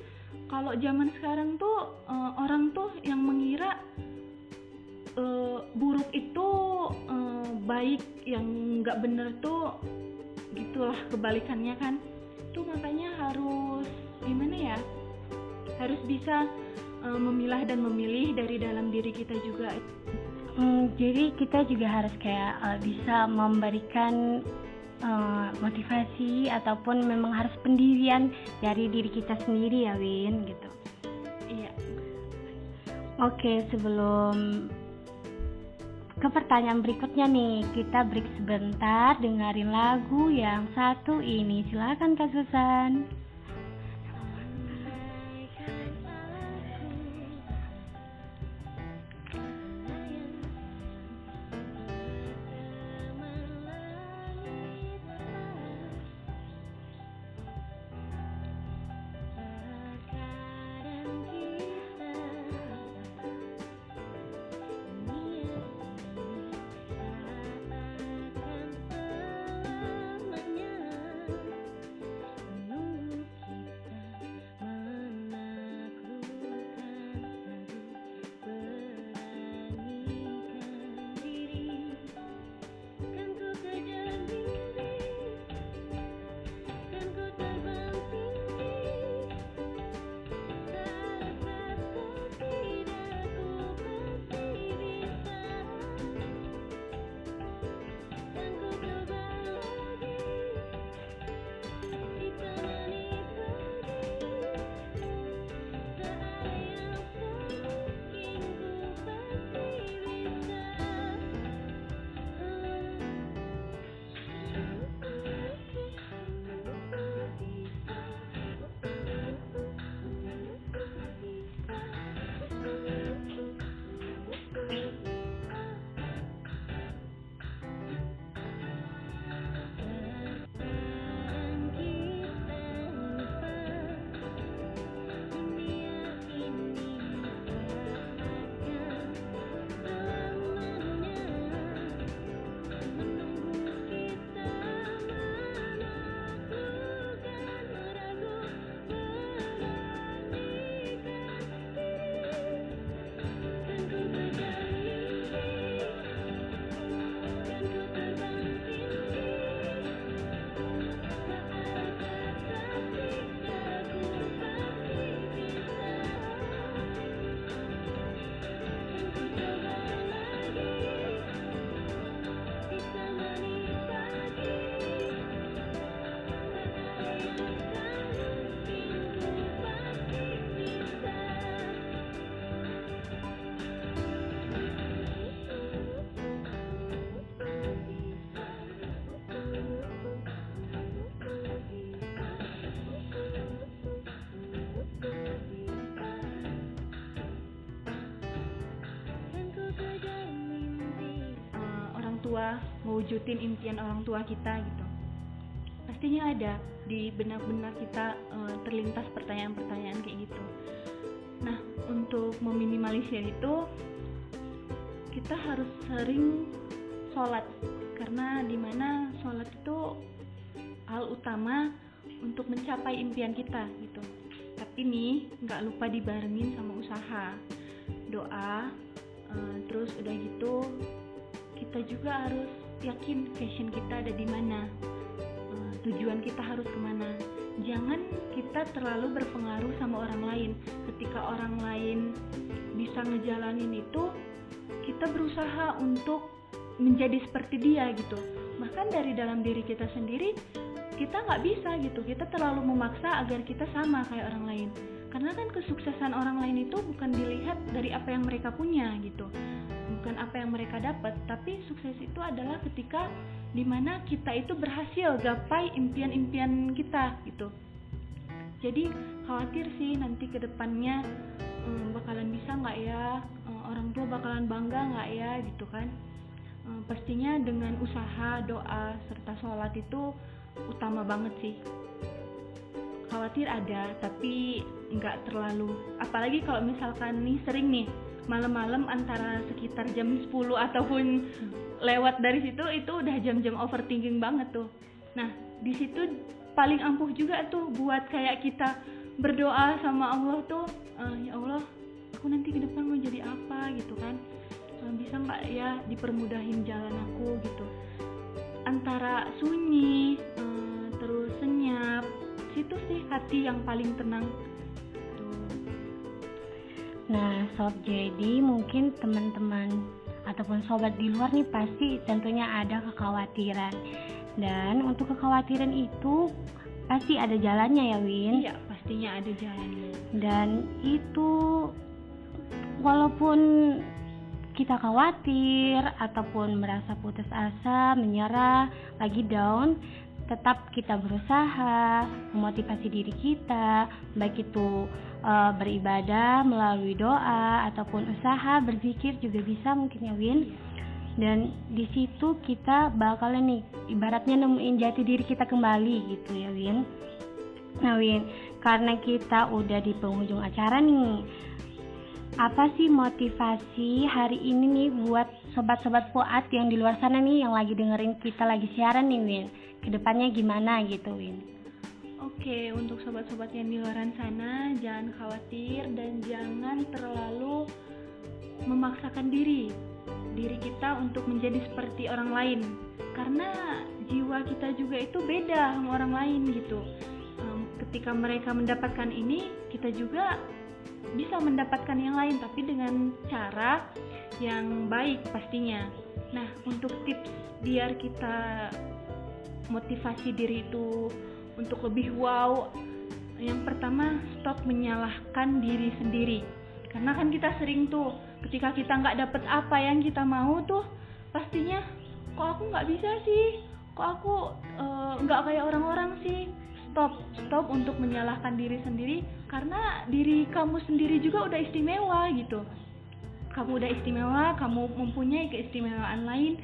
kalau zaman sekarang tuh eh, orang tuh yang mengira eh, buruk itu eh, baik yang nggak bener tuh gitulah kebalikannya kan. Tuh makanya harus gimana ya harus bisa eh, memilah dan memilih dari dalam diri kita juga Hmm, jadi kita juga harus kayak eh, bisa memberikan eh, motivasi ataupun memang harus pendirian dari diri kita sendiri ya Win gitu. iya Oke sebelum ke pertanyaan berikutnya nih kita break sebentar dengerin lagu yang satu ini silakan Kak Susan. Tua mewujudin impian orang tua kita gitu. Pastinya ada di benak-benak kita eh, terlintas pertanyaan-pertanyaan kayak gitu. Nah untuk meminimalisir itu kita harus sering sholat. Karena di mana sholat itu hal utama untuk mencapai impian kita gitu. Tapi nih nggak lupa dibarengin sama usaha doa eh, terus udah gitu kita juga harus yakin passion kita ada di mana. Eh, tujuan kita harus ke mana. Jangan kita terlalu berpengaruh sama orang lain. Ketika orang lain bisa ngejalanin itu kita berusaha untuk menjadi seperti dia gitu. Bahkan dari dalam diri kita sendiri kita nggak bisa gitu. Kita terlalu memaksa agar kita sama kayak orang lain. Karena kan kesuksesan orang lain itu bukan dilihat dari apa yang mereka punya gitu bukan apa yang mereka dapat tapi sukses itu adalah ketika di mana kita itu berhasil gapai impian-impian kita gitu. Jadi khawatir sih nanti ke depannya hmm, bakalan bisa nggak ya? Eh, orang tua bakalan bangga nggak ya? Gitu kan. Eh, pastinya dengan usaha doa serta sholat itu utama banget sih. Khawatir ada tapi nggak terlalu. Apalagi kalau misalkan nih sering nih malam-malam antara sekitar jam 10 ataupun lewat dari situ itu udah jam-jam overthinking banget tuh. Nah di situ paling ampuh juga tuh buat kayak kita berdoa sama Allah tuh "Eh, ya Allah aku nanti ke depan mau jadi apa gitu kan. Eh, bisa nggak ya dipermudahin jalan aku gitu. Antara sunyi eh, terus senyap situ sih hati yang paling tenang Nah, sob, jadi mungkin teman-teman ataupun sobat di luar nih pasti tentunya ada kekhawatiran. Dan untuk kekhawatiran itu pasti ada jalannya ya, Win. iya pastinya ada jalannya Dan itu walaupun kita khawatir ataupun merasa putus asa, menyerah, lagi down, tetap kita berusaha memotivasi diri kita, baik itu eh, beribadah melalui doa ataupun usaha berzikir juga bisa mungkin ya Win. Dan di situ kita bakalan nih ibaratnya nemuin jati diri kita kembali gitu ya Win. Nah Win, karena kita udah di penghujung acara nih, apa sih motivasi hari ini nih buat sobat-sobat Fuad yang di luar sana nih yang lagi dengerin kita lagi siaran nih Win? Ke depannya gimana gitu Win? Oke, untuk sobat-sobat yang di luar sana, jangan khawatir dan jangan terlalu memaksakan diri diri kita untuk menjadi seperti orang lain. Karena jiwa kita juga itu beda sama orang lain gitu. Ketika mereka mendapatkan ini, kita juga bisa mendapatkan yang lain tapi dengan cara yang baik pastinya. Nah, untuk tips biar kita motivasi diri itu untuk lebih wow. Yang pertama stop menyalahkan diri sendiri. Karena kan kita sering tuh ketika kita nggak dapet apa yang kita mau tuh pastinya kok aku nggak bisa sih? Kok aku eh, nggak kayak orang-orang sih? Stop stop untuk menyalahkan diri sendiri. Karena diri kamu sendiri juga udah istimewa gitu. Kamu udah istimewa kamu mempunyai keistimewaan lain.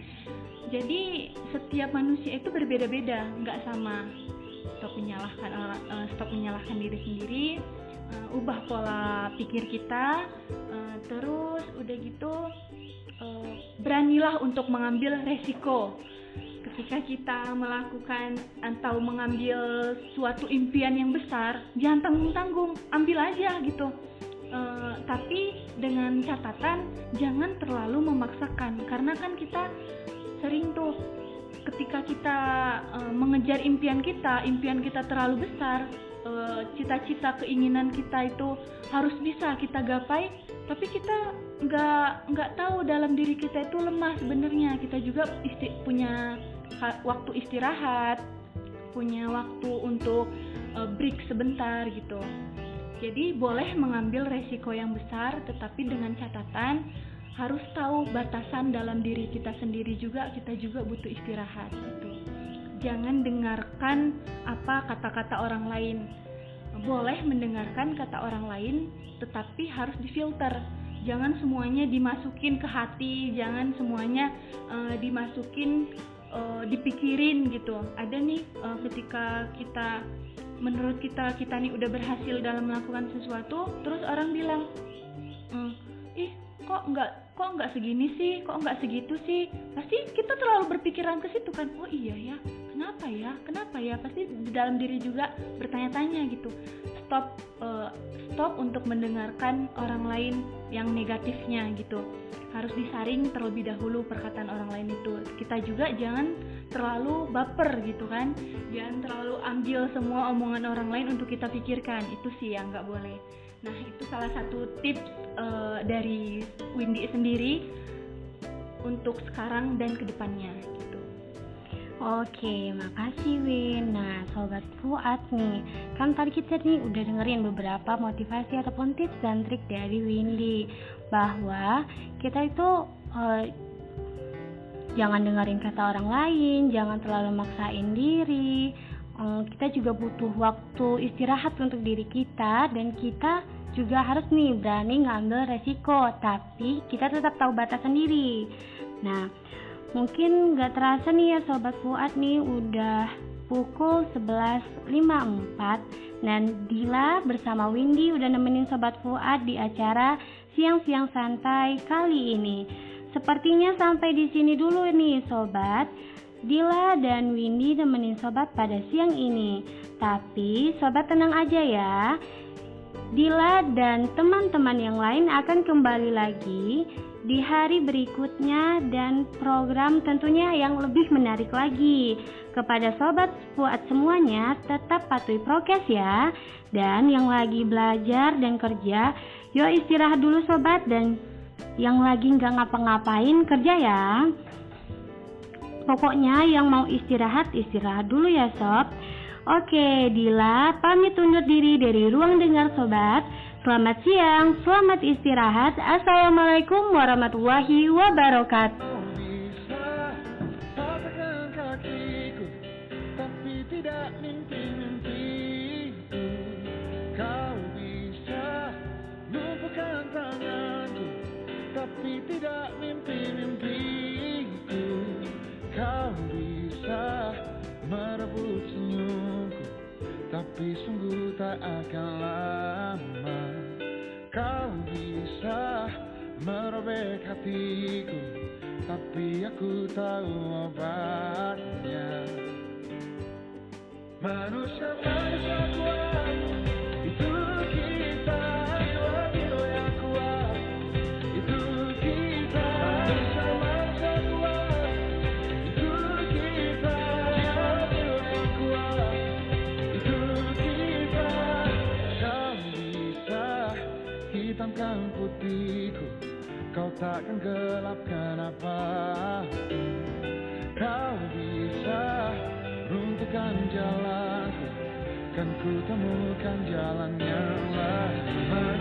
Jadi setiap manusia itu berbeda-beda nggak sama stop menyalahkan eh, stop menyalahkan diri sendiri eh, ubah pola pikir kita eh, terus udah gitu eh, beranilah untuk mengambil resiko. Ketika kita melakukan atau mengambil suatu impian yang besar jangan tanggung-tanggung ambil aja gitu. Eh, tapi dengan catatan jangan terlalu memaksakan. Karena kan kita sering tuh ketika kita eh, mengejar impian kita impian kita terlalu besar eh, cita-cita keinginan kita itu harus bisa kita gapai tapi kita nggak nggak tahu dalam diri kita itu lemah sebenarnya. Kita juga isti- punya waktu istirahat punya waktu untuk eh, break sebentar gitu. Jadi boleh mengambil resiko yang besar tetapi dengan catatan harus tahu batasan dalam diri kita sendiri juga kita juga butuh istirahat gitu. Jangan dengarkan apa kata-kata orang lain. Boleh mendengarkan kata orang lain tetapi harus difilter. jangan semuanya dimasukin ke hati jangan semuanya eh, dimasukin eh, dipikirin gitu ada nih eh, ketika kita menurut kita kita nih udah berhasil dalam melakukan sesuatu terus orang bilang "Hmm, ih kok nggak kok nggak segini sih? Kok nggak segitu sih? Pasti kita terlalu berpikiran ke situ kan. Oh iya ya kenapa ya? Kenapa ya? Pasti di dalam diri juga bertanya-tanya gitu. Stop eh, stop untuk mendengarkan orang lain yang negatifnya gitu. Harus disaring terlebih dahulu perkataan orang lain itu. Kita juga jangan terlalu baper gitu kan. Jangan terlalu ambil semua omongan orang lain untuk kita pikirkan. Itu sih yang nggak boleh nah itu salah satu tips eh, dari Windy sendiri untuk sekarang dan ke depannya gitu Oke, makasih Win. Nah, sobat Fuad nih, kan tadi kita nih udah dengerin beberapa motivasi ataupun tips dan trik dari Windy bahwa kita itu eh, jangan dengerin kata orang lain, jangan terlalu maksain diri. Eh, kita juga butuh waktu istirahat untuk diri kita dan kita juga harus nih berani ngambil resiko, tapi kita tetap tahu batas sendiri. Nah, Mungkin gak terasa nih ya Sobat Fuad nih udah pukul 11.54 Dan Dila bersama Windy udah nemenin Sobat Fuad di acara Siang-Siang Santai kali ini. Sepertinya sampai di sini dulu nih Sobat Dila dan Windy nemenin Sobat pada siang ini Tapi Sobat tenang aja ya Dila dan teman-teman yang lain akan kembali lagi di hari berikutnya dan program tentunya yang lebih menarik lagi. Kepada sobat Fuad semuanya, tetap patuhi prokes ya. Dan yang lagi belajar dan kerja, yuk istirahat dulu sobat dan yang lagi nggak ngapa-ngapain kerja ya. Pokoknya yang mau istirahat, istirahat dulu ya sob. Oke, Dila pamit undur diri dari ruang dengar sobat. Selamat siang, selamat istirahat. Assalamualaikum warahmatullahi wabarakatuh. Tapi tidak mimpi-mimpiku merebut senyumku Tapi sungguh tak akan lama. Kau bisa merobek hatiku Tapi aku tahu obatnya. Manusia manusia kuat Kau takkan gelapkan apa pun Kau bisa runtuhkan jalanku Kan ku temukan jalan yang